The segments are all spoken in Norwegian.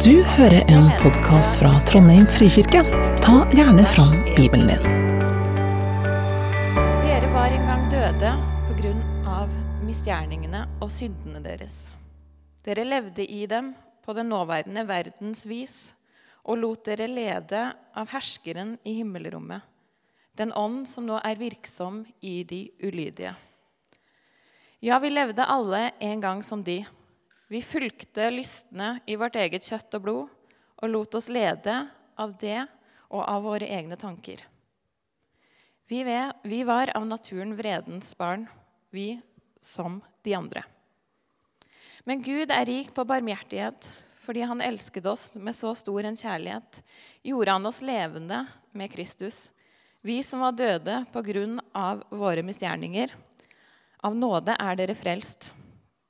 Du hører en podkast fra Trondheim frikirke. Ta gjerne fram Bibelen din. Dere var en gang døde på grunn av misgjerningene og syndene deres. Dere levde i dem på den nåværende verdens vis og lot dere lede av herskeren i himmelrommet, den ånd som nå er virksom i de ulydige. Ja, vi levde alle en gang som de vi fulgte lystne i vårt eget kjøtt og blod og lot oss lede av det og av våre egne tanker. Vi, vi var av naturen vredens barn, vi som de andre. Men Gud er rik på barmhjertighet. Fordi han elsket oss med så stor en kjærlighet, gjorde han oss levende med Kristus. Vi som var døde på grunn av våre misgjerninger. Av nåde er dere frelst.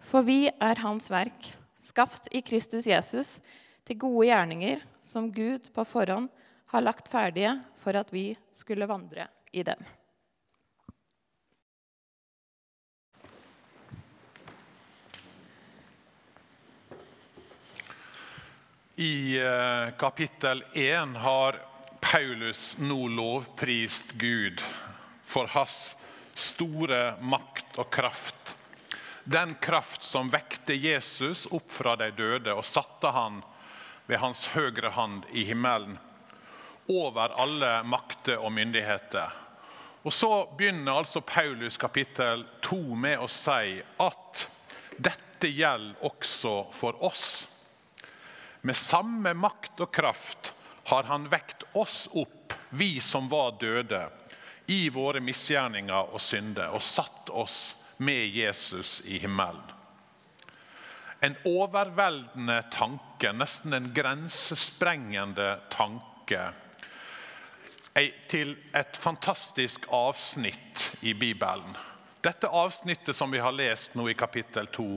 For vi er Hans verk, skapt i Kristus Jesus til gode gjerninger som Gud på forhånd har lagt ferdige for at vi skulle vandre i dem. I eh, kapittel 1 har Paulus nå lovprist Gud for hans store makt og kraft den kraft som vekte Jesus opp fra de døde og satte han ved hans høyre hand i himmelen, over alle makter og myndigheter. Og Så begynner altså Paulus kapittel 2 med å si at dette gjelder også for oss. Med samme makt og kraft har han vekt oss opp, vi som var døde, i våre misgjerninger og synder, og satt oss med Jesus i himmelen. En overveldende tanke, nesten en grensesprengende tanke til et fantastisk avsnitt i Bibelen. Dette avsnittet som vi har lest nå i kapittel 2,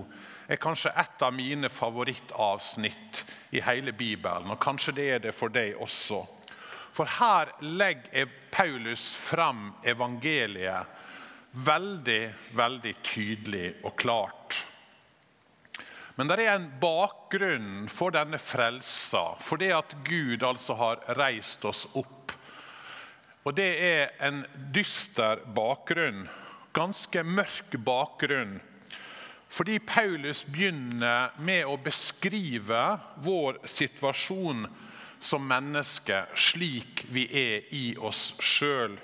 er kanskje et av mine favorittavsnitt i hele Bibelen. Og kanskje det er det for deg også. For her legger Paulus fram evangeliet veldig, veldig tydelig og klart. Men det er en bakgrunn for denne frelsa, for det at Gud altså har reist oss opp. Og det er en dyster bakgrunn, ganske mørk bakgrunn. Fordi Paulus begynner med å beskrive vår situasjon som mennesker slik vi er i oss sjøl.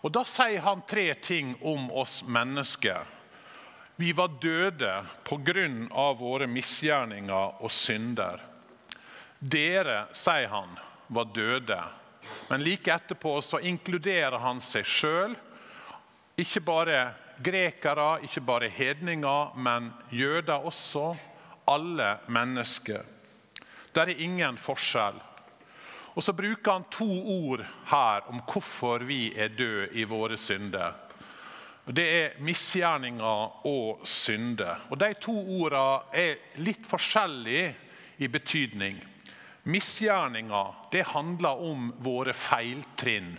Og Da sier han tre ting om oss mennesker. Vi var døde pga. våre misgjerninger og synder. Dere, sier han, var døde. Men like etterpå så inkluderer han seg sjøl. Ikke bare grekere, ikke bare hedninger, men jøder også. Alle mennesker. Det er ingen forskjell. Og Så bruker han to ord her om hvorfor vi er døde i våre synder. Det er misgjerninger og synder. Og De to ordene er litt forskjellige i betydning. Misgjerninger det handler om våre feiltrinn.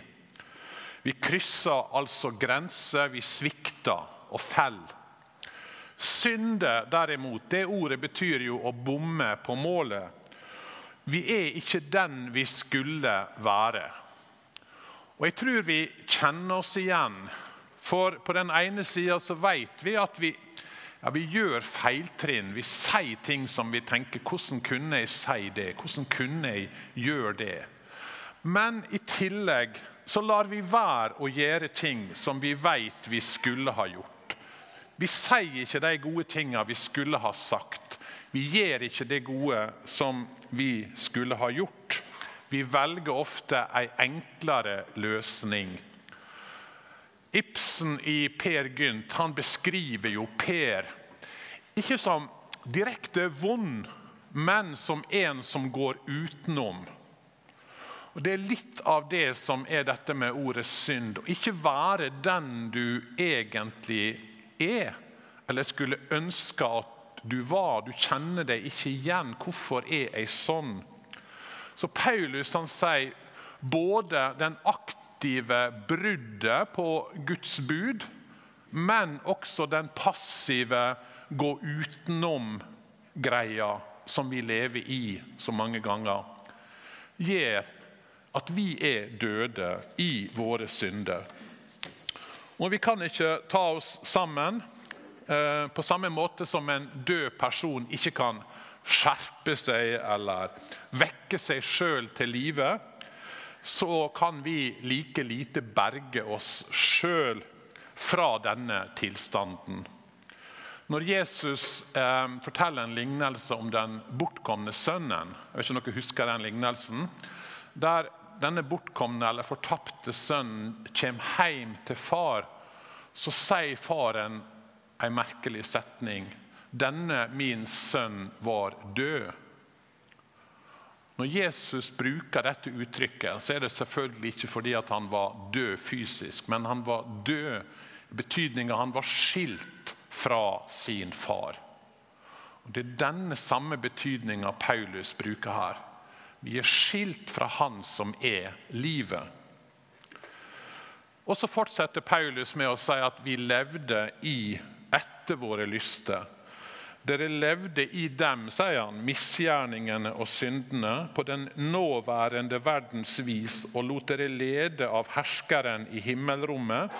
Vi krysser altså grenser, vi svikter og faller. Synde, derimot, det ordet betyr jo å bomme på målet. Vi er ikke den vi skulle være. Og Jeg tror vi kjenner oss igjen. For på den ene sida så vet vi at vi, ja, vi gjør feiltrinn. Vi sier ting som vi tenker 'Hvordan kunne jeg si det? Hvordan kunne jeg gjøre det?' Men i tillegg så lar vi være å gjøre ting som vi vet vi skulle ha gjort. Vi sier ikke de gode tingene vi skulle ha sagt. Vi gjør ikke det gode som vi skulle ha gjort. Vi velger ofte en enklere løsning. Ibsen i Per Gynt han beskriver jo Per ikke som direkte vond, men som en som går utenom. Og Det er litt av det som er dette med ordet synd. Å ikke være den du egentlig er, eller skulle ønske at du var. Du kjenner deg ikke igjen. Hvorfor er jeg sånn? Så Paulus han sier både den aktive bruddet på Guds bud, men også den passive gå utenom-greia som vi lever i så mange ganger, gjør at vi er døde i våre synder. Og Vi kan ikke ta oss sammen på samme måte som en død person ikke kan skjerpe seg eller vekke seg sjøl til live. Så kan vi like lite berge oss sjøl fra denne tilstanden. Når Jesus eh, forteller en lignelse om den bortkomne sønnen jeg vet ikke om dere husker den lignelsen, der denne bortkomne eller fortapte sønnen kommer hjem til far, så sier faren en merkelig setning. 'Denne min sønn var død'. Når Jesus bruker dette uttrykket, så er det selvfølgelig ikke fordi han var død fysisk, men han var død i betydninga han var skilt fra sin far. Og Det er denne samme betydninga Paulus bruker her. Vi er skilt fra Han som er livet. Og Så fortsetter Paulus med å si at vi levde i etter våre lyster. Dere levde i dem, sier han, misgjerningene og syndene, på den nåværende verdens vis, og lot dere lede av herskeren i himmelrommet,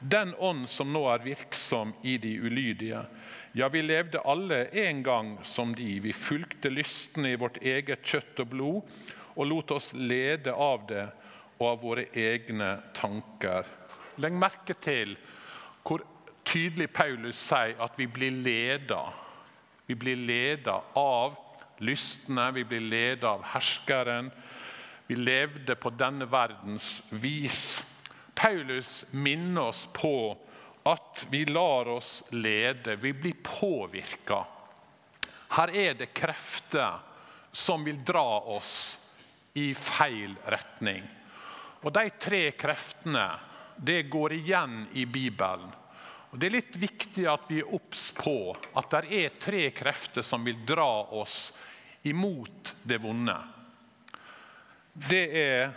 den ånd som nå er virksom i de ulydige. Ja, vi levde alle en gang som de. Vi fulgte lystne i vårt eget kjøtt og blod og lot oss lede av det og av våre egne tanker. Legg merke til hvor tydelig Paulus sier at vi blir leda. Vi blir leda av lystne, vi blir leda av herskeren. Vi levde på denne verdens vis. Paulus minner oss på at vi lar oss lede, vi blir påvirka. Her er det krefter som vil dra oss i feil retning. Og De tre kreftene det går igjen i Bibelen. Og Det er litt viktig at vi er obs på at det er tre krefter som vil dra oss imot det vonde. Det er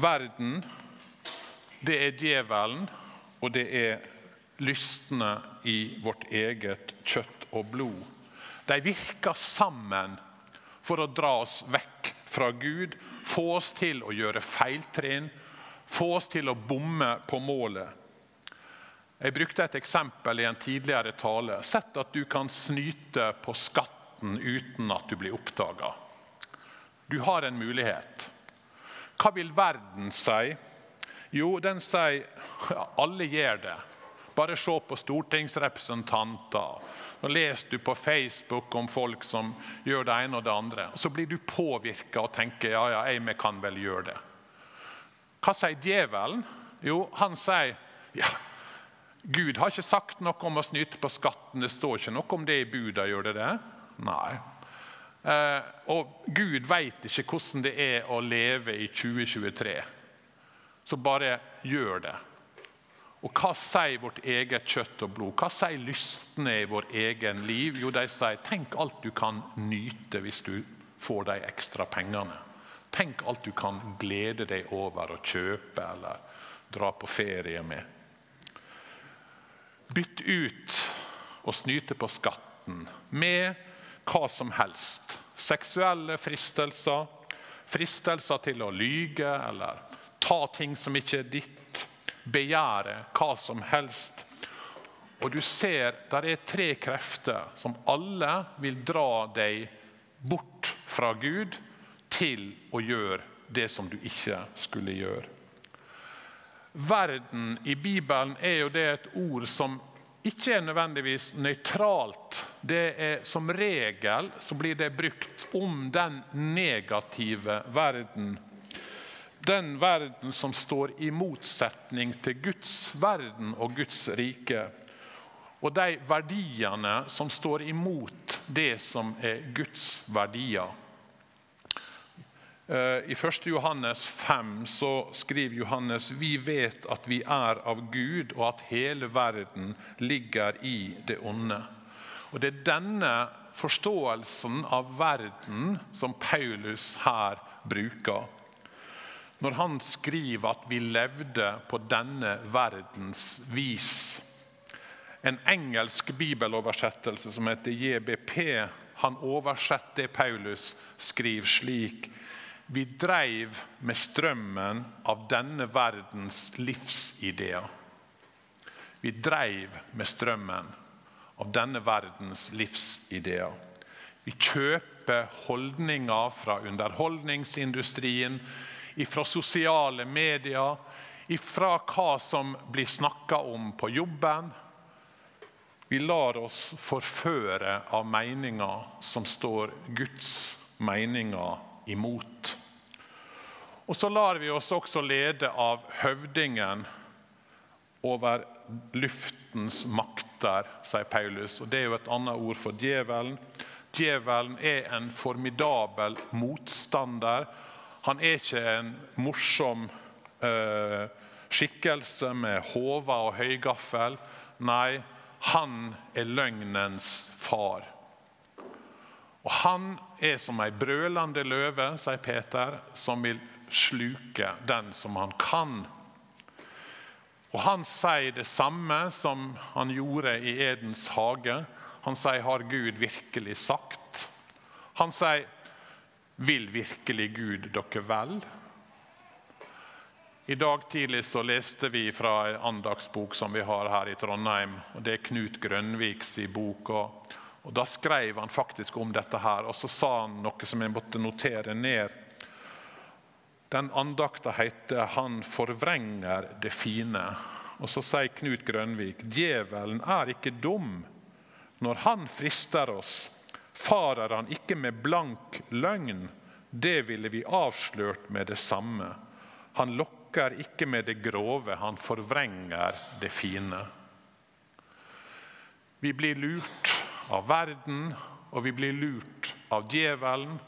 verden, det er djevelen, og det er lystne i vårt eget kjøtt og blod. De virker sammen for å dra oss vekk fra Gud, få oss til å gjøre feiltrinn, få oss til å bomme på målet. Jeg brukte et eksempel i en tidligere tale. Sett at du kan snyte på skatten uten at du blir oppdaga. Du har en mulighet. Hva vil verden si? Jo, den sier ja, alle gjør det. Bare se på stortingsrepresentanter. Nå leser du på Facebook om folk som gjør det ene og det andre. Og så blir du påvirka og tenker ja, ja, jeg kan vel gjøre det. Hva sier djevelen? Jo, han sier ja, Gud har ikke sagt noe om å snyte på skatten. Det står ikke noe om det i buda. Gjør det det? Nei. Eh, og Gud veit ikke hvordan det er å leve i 2023 så bare gjør det. Og hva sier vårt eget kjøtt og blod? Hva sier lystne i vår egen liv? Jo, de sier tenk alt du kan nyte hvis du får de ekstra pengene. Tenk alt du kan glede deg over å kjøpe eller dra på ferie med. Bytt ut å snyte på skatten med hva som helst. Seksuelle fristelser, fristelser til å lyge eller ta ting som ikke er ditt, begjære hva som helst. Og du ser der er tre krefter som alle vil dra deg bort fra Gud til å gjøre det som du ikke skulle gjøre. Verden i Bibelen er jo det et ord som ikke er nødvendigvis nøytralt. Det er Som regel så blir det brukt om den negative verden den verden som står i motsetning til Guds verden og Guds rike. og de verdiene som står imot det som er Guds verdier. Eh, I 1. Johannes 5 så skriver Johannes vi vet at vi er av Gud, og at hele verden ligger i det onde. Og Det er denne forståelsen av verden som Paulus her bruker når han skriver at vi levde på denne verdens vis. En engelsk bibeloversettelse som heter JBP, han oversetter det Paulus skriver slik. Vi dreiv med strømmen av denne verdens livsideer. Vi dreiv med strømmen av denne verdens livsideer. Vi kjøper holdninger fra underholdningsindustrien fra sosiale medier, fra hva som blir snakka om på jobben. Vi lar oss forføre av meninger som står Guds meninger imot. Og så lar vi oss også lede av høvdingen over luftens makter, sier Paulus. Og Det er jo et annet ord for djevelen. Djevelen er en formidabel motstander han er ikke en morsom eh, skikkelse med håver og høygaffel. Nei, han er løgnens far. Og Han er som ei brølende løve, sier Peter, som vil sluke den som han kan. Og Han sier det samme som han gjorde i Edens hage. Han sier 'Har Gud virkelig sagt?' Han sier vil virkelig Gud dere vel? I dag tidlig så leste vi fra en andagsbok som vi har her i Trondheim. og Det er Knut Grønviks bok. Og, og Da skrev han faktisk om dette her, og så sa han noe som jeg måtte notere ned. Den andakta heter 'Han forvrenger det fine'. Og Så sier Knut Grønvik djevelen er ikke dum. Når han frister oss, Farer han ikke med blank løgn, det ville vi avslørt med det samme. Han lokker ikke med det grove, han forvrenger det fine. Vi blir lurt av verden, og vi blir lurt av djevelen.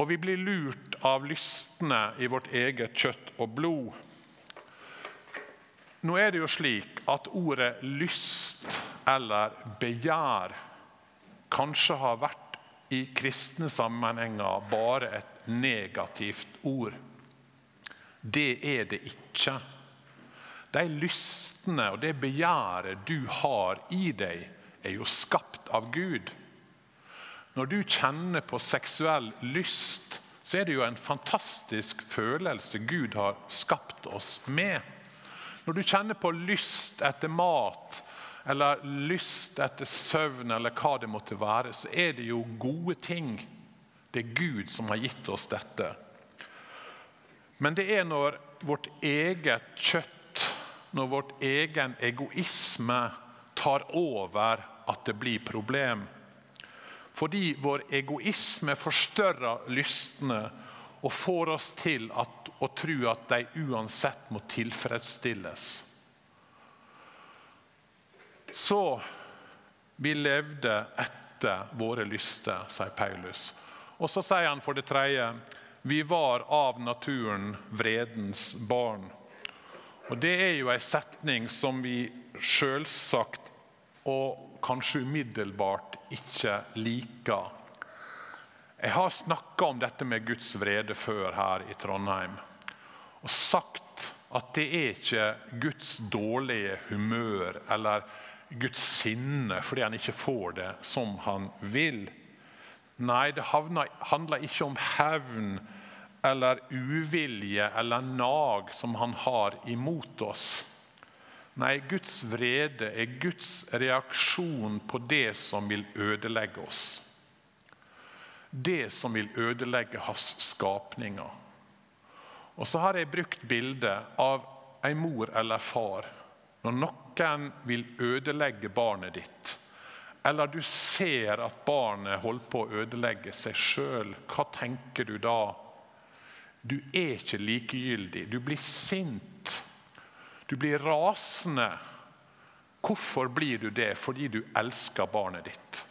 Og vi blir lurt av lystne i vårt eget kjøtt og blod. Nå er det jo slik at ordet lyst eller begjær kanskje har vært i kristne sammenhenger bare et negativt ord. Det er det ikke. De lystne og det begjæret du har i deg, er jo skapt av Gud. Når du kjenner på seksuell lyst, så er det jo en fantastisk følelse Gud har skapt oss med. Når du kjenner på lyst etter mat, eller lyst etter søvn, eller hva det måtte være, så er det jo gode ting. Det er Gud som har gitt oss dette. Men det er når vårt eget kjøtt, når vårt egen egoisme tar over, at det blir problem. Fordi vår egoisme forstørrer lystne og får oss til at, å tro at de uansett må tilfredsstilles. Så vi levde etter våre lyster, sier Paulus. Og så sier han for det tredje vi var av naturen vredens barn. Og Det er jo en setning som vi selvsagt og kanskje umiddelbart ikke liker. Jeg har snakka om dette med Guds vrede før her i Trondheim. Og sagt at det er ikke Guds dårlige humør eller Guds sinne fordi han ikke får det som han vil. Nei, det handler ikke om hevn eller uvilje eller nag som han har imot oss. Nei, Guds vrede er Guds reaksjon på det som vil ødelegge oss. Det som vil ødelegge hans skapninger. Og så har jeg brukt bildet av en mor eller far. Når noen vil ødelegge barnet ditt, eller du ser at barnet holder på å ødelegge seg sjøl, hva tenker du da? Du er ikke likegyldig. Du blir sint. Du blir rasende. Hvorfor blir du det? Fordi du elsker barnet ditt.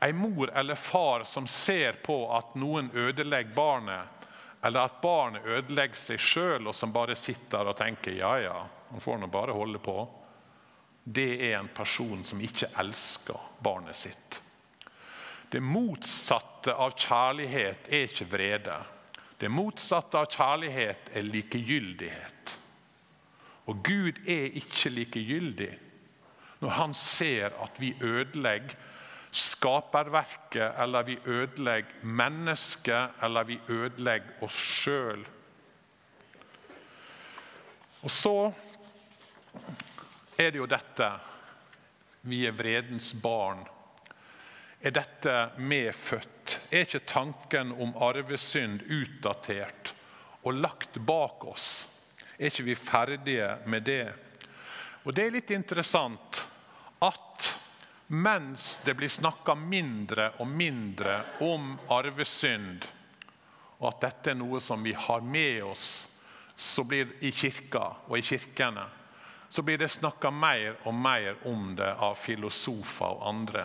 En mor eller far som ser på at noen ødelegger barnet, eller at barnet ødelegger seg sjøl, og som bare sitter og tenker ja, ja, han får nå bare holde på, det er en person som ikke elsker barnet sitt. Det motsatte av kjærlighet er ikke vrede. Det motsatte av kjærlighet er likegyldighet. Og Gud er ikke likegyldig når han ser at vi ødelegger skaperverket, eller vi ødelegger mennesket, eller vi ødelegger oss sjøl. Og så er det jo dette Vi er vredens barn. Er dette medfødt? Er ikke tanken om arvesynd utdatert og lagt bak oss? Er ikke vi ferdige med det. Og Det er litt interessant at mens det blir snakka mindre og mindre om arvesynd, og at dette er noe som vi har med oss så blir i kirka og i kirkene, så blir det snakka mer og mer om det av filosofer og andre.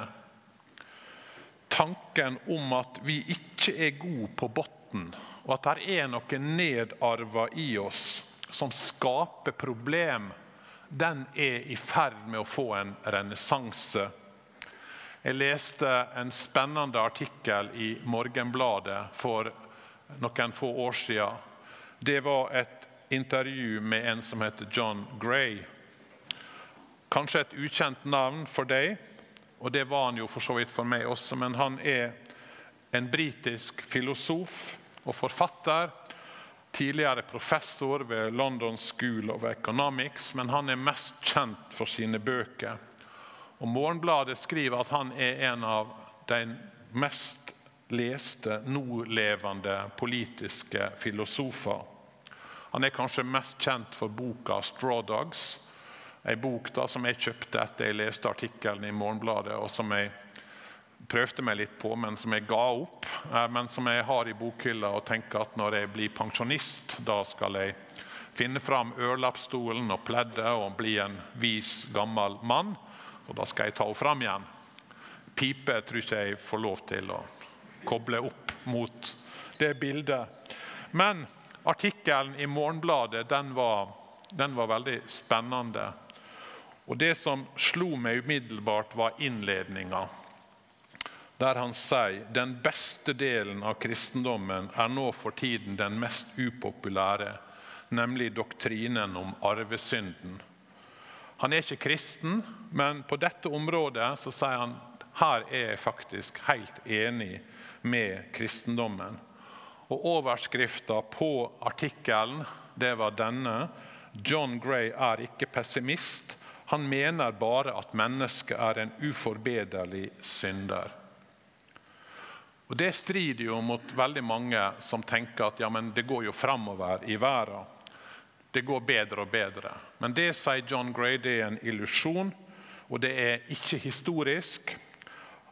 Tanken om at vi ikke er gode på bunnen, og at det er noe nedarva i oss, som skaper problem, den er i ferd med å få en renessanse. Jeg leste en spennende artikkel i Morgenbladet for noen få år siden. Det var et intervju med en som heter John Gray. Kanskje et ukjent navn for deg, og det var han jo for så vidt for meg også. Men han er en britisk filosof og forfatter tidligere professor ved London School of Economics, men han er mest kjent for sine bøker. Og Morgenbladet skriver at han er en av de mest leste nålevende politiske filosofer. Han er kanskje mest kjent for boka 'Straw Dogs', en bok da som jeg kjøpte etter jeg leste artikkelen i Morgenbladet, og som jeg prøvde meg litt på, men som jeg ga opp. Eh, men som jeg har i bokhylla og tenker at når jeg blir pensjonist, da skal jeg finne fram ørlappstolen og pleddet og bli en vis, gammel mann. Og da skal jeg ta henne fram igjen. Pipe tror ikke jeg får lov til å koble opp mot det bildet. Men artikkelen i Morgenbladet den var, den var veldig spennende. Og Det som slo meg umiddelbart, var innledninga der han sier den beste delen av kristendommen er nå for tiden den mest upopulære, nemlig doktrinen om arvesynden. Han er ikke kristen, men på dette området så sier han her er jeg faktisk helt enig med kristendommen. Og Overskrifta på artikkelen det var denne. John Gray er ikke pessimist. Han mener bare at mennesket er en uforbederlig synder. Og Det strider jo mot veldig mange som tenker at ja, men det går jo framover i verden. Det går bedre og bedre. Men det sier John Gray, det er en illusjon, og det er ikke historisk.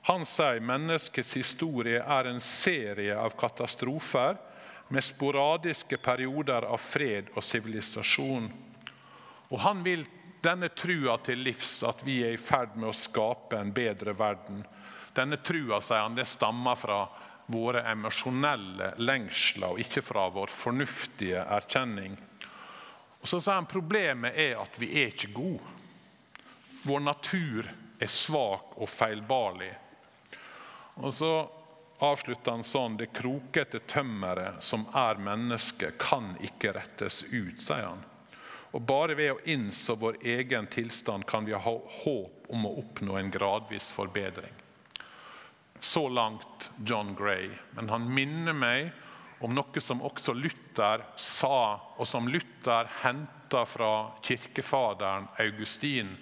Han sier menneskets historie er en serie av katastrofer med sporadiske perioder av fred og sivilisasjon. Og Han vil denne trua til livs, at vi er i ferd med å skape en bedre verden denne trua sier han, det stammer fra våre emosjonelle lengsler og ikke fra vår fornuftige erkjenning. Og så sier han Problemet er at vi er ikke gode. Vår natur er svak og feilbarlig. Og så avslutter han sånn Det krokete tømmeret som er mennesket, kan ikke rettes ut, sier han. Og Bare ved å innse vår egen tilstand kan vi ha håp om å oppnå en gradvis forbedring. Så langt John Gray. Men han minner meg om noe som også Luther sa, og som Luther henta fra kirkefaderen Augustin,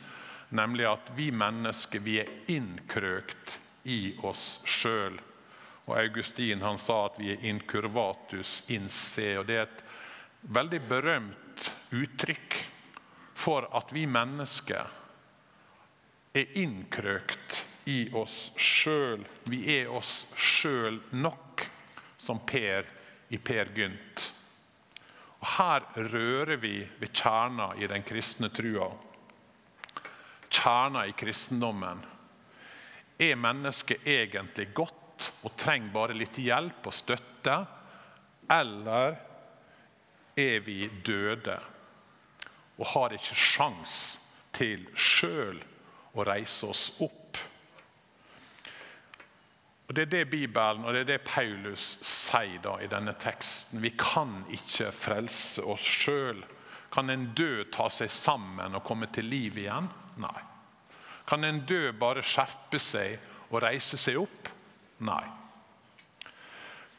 nemlig at vi mennesker vi er innkrøkt i oss sjøl. Og Augustin han sa at vi er incurvatus in se. og Det er et veldig berømt uttrykk for at vi mennesker er innkrøkt i oss sjøl. Vi er oss sjøl nok, som Per i Per Gynt. Og Her rører vi ved kjerna i den kristne trua. kjerna i kristendommen. Er mennesket egentlig godt og trenger bare litt hjelp og støtte? Eller er vi døde og har ikke sjans til sjøl å reise oss opp? Og Det er det Bibelen og det er det Paulus sier da i denne teksten. Vi kan ikke frelse oss sjøl. Kan en død ta seg sammen og komme til liv igjen? Nei. Kan en død bare skjerpe seg og reise seg opp? Nei.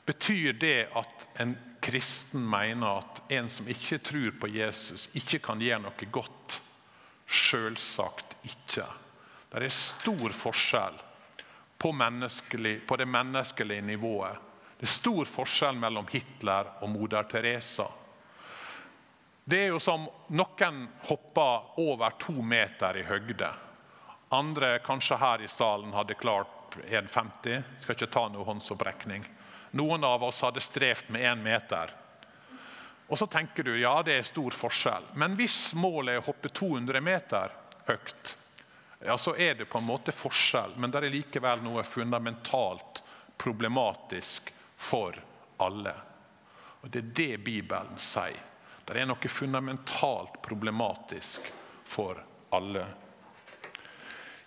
Betyr det at en kristen mener at en som ikke tror på Jesus, ikke kan gjøre noe godt? Selvsagt ikke. Det er stor forskjell på, på det menneskelige nivået. Det er stor forskjell mellom Hitler og moder Teresa. Det er jo som noen hopper over to meter i høgde. Andre kanskje her i salen hadde klart 1,50. Skal ikke ta noe håndsopprekning. Noen av oss hadde strevd med én meter. Og så tenker du ja, det er stor forskjell. Men hvis målet er å hoppe 200 meter høyt, ja, så er det på en måte forskjell, men det er likevel noe fundamentalt problematisk for alle. Og Det er det Bibelen sier. Det er noe fundamentalt problematisk for alle.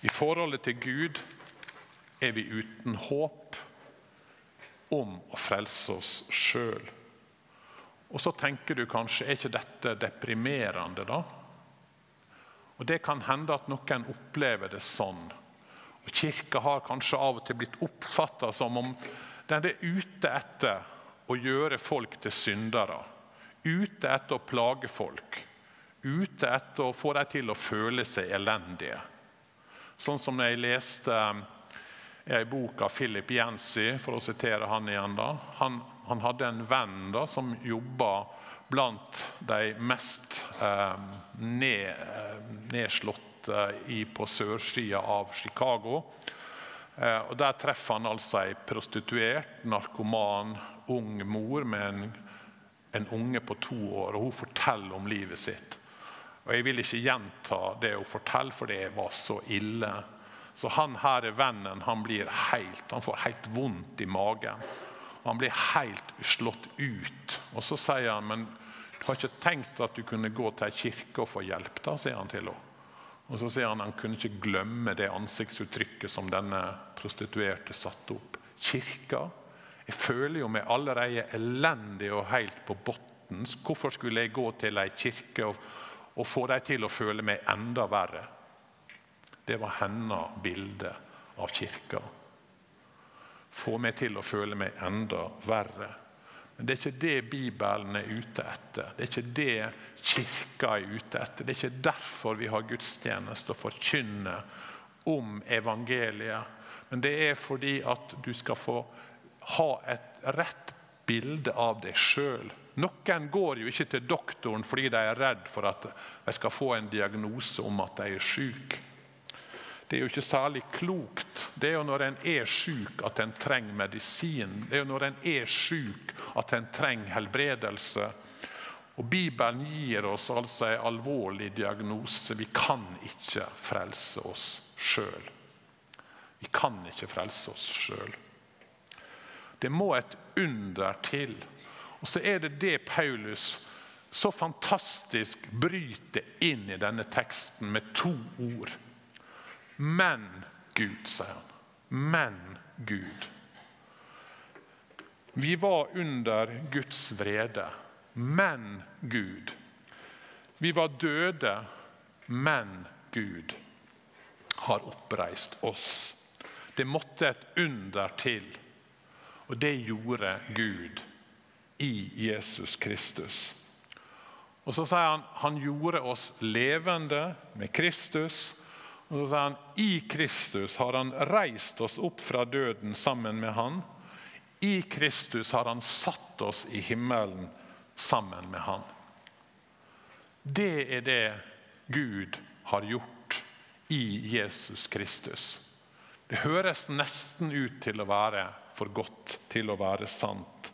I forholdet til Gud er vi uten håp om å frelse oss sjøl. Og så tenker du kanskje er ikke dette deprimerende, da? Og Det kan hende at noen opplever det sånn. Og Kirka har kanskje av og til blitt oppfatta som om den er ute etter å gjøre folk til syndere. Ute etter å plage folk. Ute etter å få dem til å føle seg elendige. Sånn som jeg leste i ei bok av Philip Jensi, for å sitere han igjen. da. Han, han hadde en venn da, som jobba blant de mest eh, eh, nedslåtte på sørsida av Chicago. Eh, og Der treffer han altså ei prostituert, narkoman, ung mor med en, en unge på to år. og Hun forteller om livet sitt. Og Jeg vil ikke gjenta det hun forteller, for det var så ille. Så han her er vennen han helt, han får helt vondt i magen. Han blir helt slått ut. Og Så sier han men du har ikke tenkt at du kunne gå til ei kirke og få hjelp. da, sier han til henne. Og Så sier han han kunne ikke glemme det ansiktsuttrykket som denne prostituerte satte opp. Kirka? Jeg føler jo meg allerede elendig og helt på bunnen. Hvorfor skulle jeg gå til ei kirke og, og få dem til å føle meg enda verre? Det var hennes bilde av kirka få meg til å føle meg enda verre. Men det er ikke det Bibelen er ute etter. Det er ikke det Kirka er ute etter. Det er ikke derfor vi har gudstjeneste og forkynner om evangeliet. Men det er fordi at du skal få ha et rett bilde av deg sjøl. Noen går jo ikke til doktoren fordi de er redd for at de skal få en diagnose om at de er syke. Det er jo ikke særlig klokt. Det er jo når en er syk at en trenger medisin. Det er jo når en er syk at en trenger helbredelse. Og Bibelen gir oss altså en alvorlig diagnose. Vi kan ikke frelse oss sjøl. Vi kan ikke frelse oss sjøl. Det må et under til. Og så er det det Paulus så fantastisk bryter inn i denne teksten med to ord. Men Gud, sier han. Men Gud. Vi var under Guds vrede, men Gud. Vi var døde, men Gud har oppreist oss. Det måtte et under til, og det gjorde Gud i Jesus Kristus. Og Så sier han han gjorde oss levende med Kristus og så sier han i Kristus har han reist oss opp fra døden sammen med han. I Kristus har han satt oss i himmelen sammen med han. Det er det Gud har gjort i Jesus Kristus. Det høres nesten ut til å være for godt til å være sant.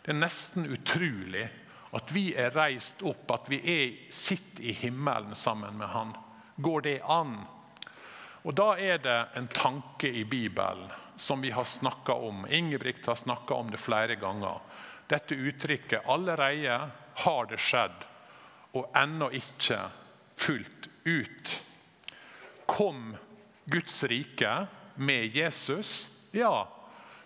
Det er nesten utrolig at vi er reist opp, at vi er, sitter i himmelen sammen med Han. Går det an? Og Da er det en tanke i Bibelen som vi har snakka om. Ingebrigt har snakka om det flere ganger. Dette uttrykket 'allerede har det skjedd', og ennå ikke fullt ut. Kom Guds rike med Jesus? Ja.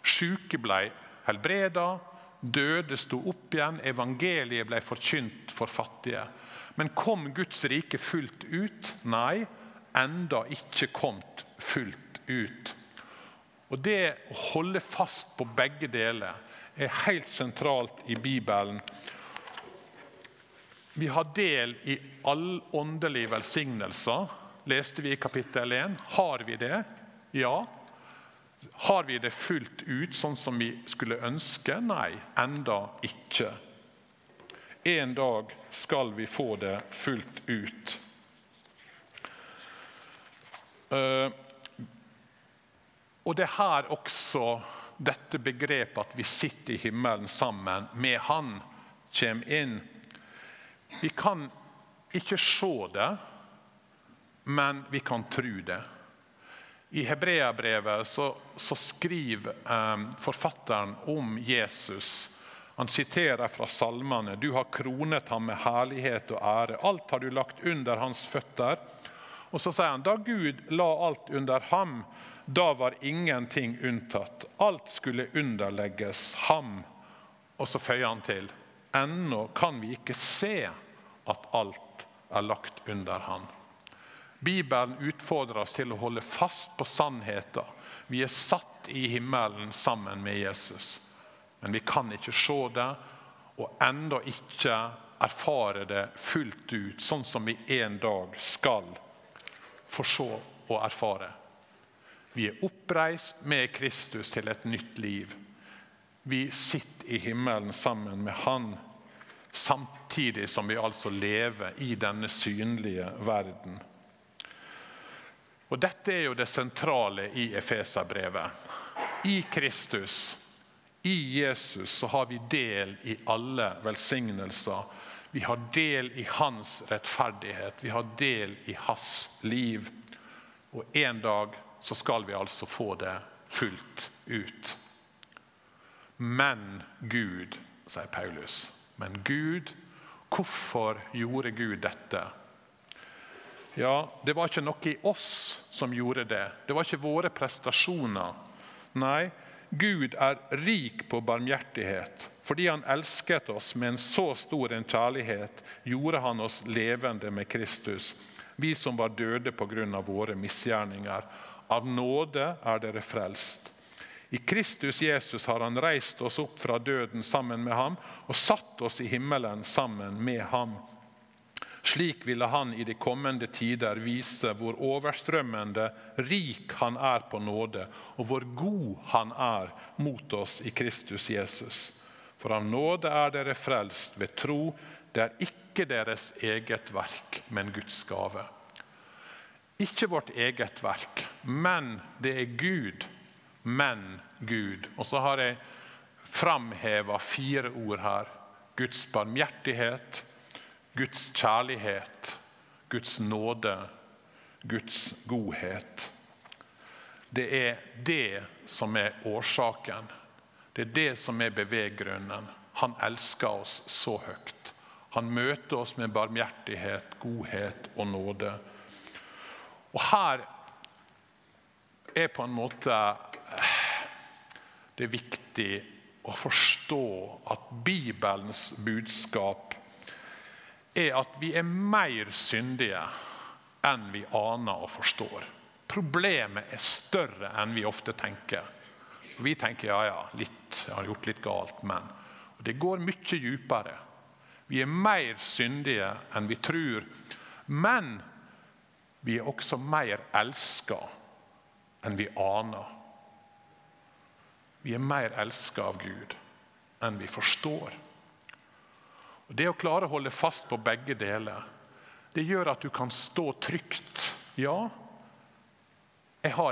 Sjuke ble helbreda, døde sto opp igjen, evangeliet ble forkynt for fattige. Men kom Guds rike fullt ut? Nei, enda ikke kommet fullt ut. Og Det å holde fast på begge deler er helt sentralt i Bibelen. Vi har del i all åndelige velsignelser, leste vi i kapittel 1. Har vi det? Ja. Har vi det fullt ut sånn som vi skulle ønske? Nei, enda ikke. En dag skal vi få det fullt ut. Uh, og det er her også dette begrepet at vi sitter i himmelen sammen med Han, kommer inn. Vi kan ikke se det, men vi kan tro det. I Hebreabrevet så, så skriver eh, forfatteren om Jesus. Han siterer fra salmene. Du har kronet ham med herlighet og ære. Alt har du lagt under hans føtter. Og så sier han da Gud la alt under ham, da var ingenting unntatt. Alt skulle underlegges ham. Og så føyer han til ennå kan vi ikke se at alt er lagt under ham. Bibelen utfordrer oss til å holde fast på sannheten. Vi er satt i himmelen sammen med Jesus. Men vi kan ikke se det, og ennå ikke erfare det fullt ut, sånn som vi en dag skal få så å erfare. Vi er oppreist med Kristus til et nytt liv. Vi sitter i himmelen sammen med Han, samtidig som vi altså lever i denne synlige verden. Og Dette er jo det sentrale i Efeserbrevet. I Kristus, i Jesus, så har vi del i alle velsignelser. Vi har del i hans rettferdighet, vi har del i hans liv. Og en dag så skal vi altså få det fullt ut. Men Gud, sier Paulus. Men Gud, hvorfor gjorde Gud dette? Ja, Det var ikke noe i oss som gjorde det. Det var ikke våre prestasjoner. Nei, Gud er rik på barmhjertighet. Fordi han elsket oss med en så stor en kjærlighet, gjorde han oss levende med Kristus. Vi som var døde pga. våre misgjerninger. Av nåde er dere frelst. I Kristus Jesus har han reist oss opp fra døden sammen med ham og satt oss i himmelen sammen med ham. Slik ville han i de kommende tider vise hvor overstrømmende rik han er på nåde, og hvor god han er mot oss i Kristus Jesus. For av nåde er dere frelst ved tro. Det er ikke deres eget verk, men Guds gave. Ikke vårt eget verk, men det er Gud. Men Gud. Og så har jeg framheva fire ord her. Guds barmhjertighet, Guds kjærlighet, Guds nåde, Guds godhet. Det er det som er årsaken. Det er det som er beveggrunnen. Han elsker oss så høyt. Han møter oss med barmhjertighet, godhet og nåde. Og her er på en måte Det er viktig å forstå at Bibelens budskap er at vi er mer syndige enn vi aner og forstår. Problemet er større enn vi ofte tenker. Vi tenker ja, ja, litt, jeg har gjort litt galt, men og Det går mye dypere. Vi er mer syndige enn vi tror. Men vi er også mer elska enn vi aner. Vi er mer elska av Gud enn vi forstår. Og Det å klare å holde fast på begge deler, det gjør at du kan stå trygt. Ja, jeg har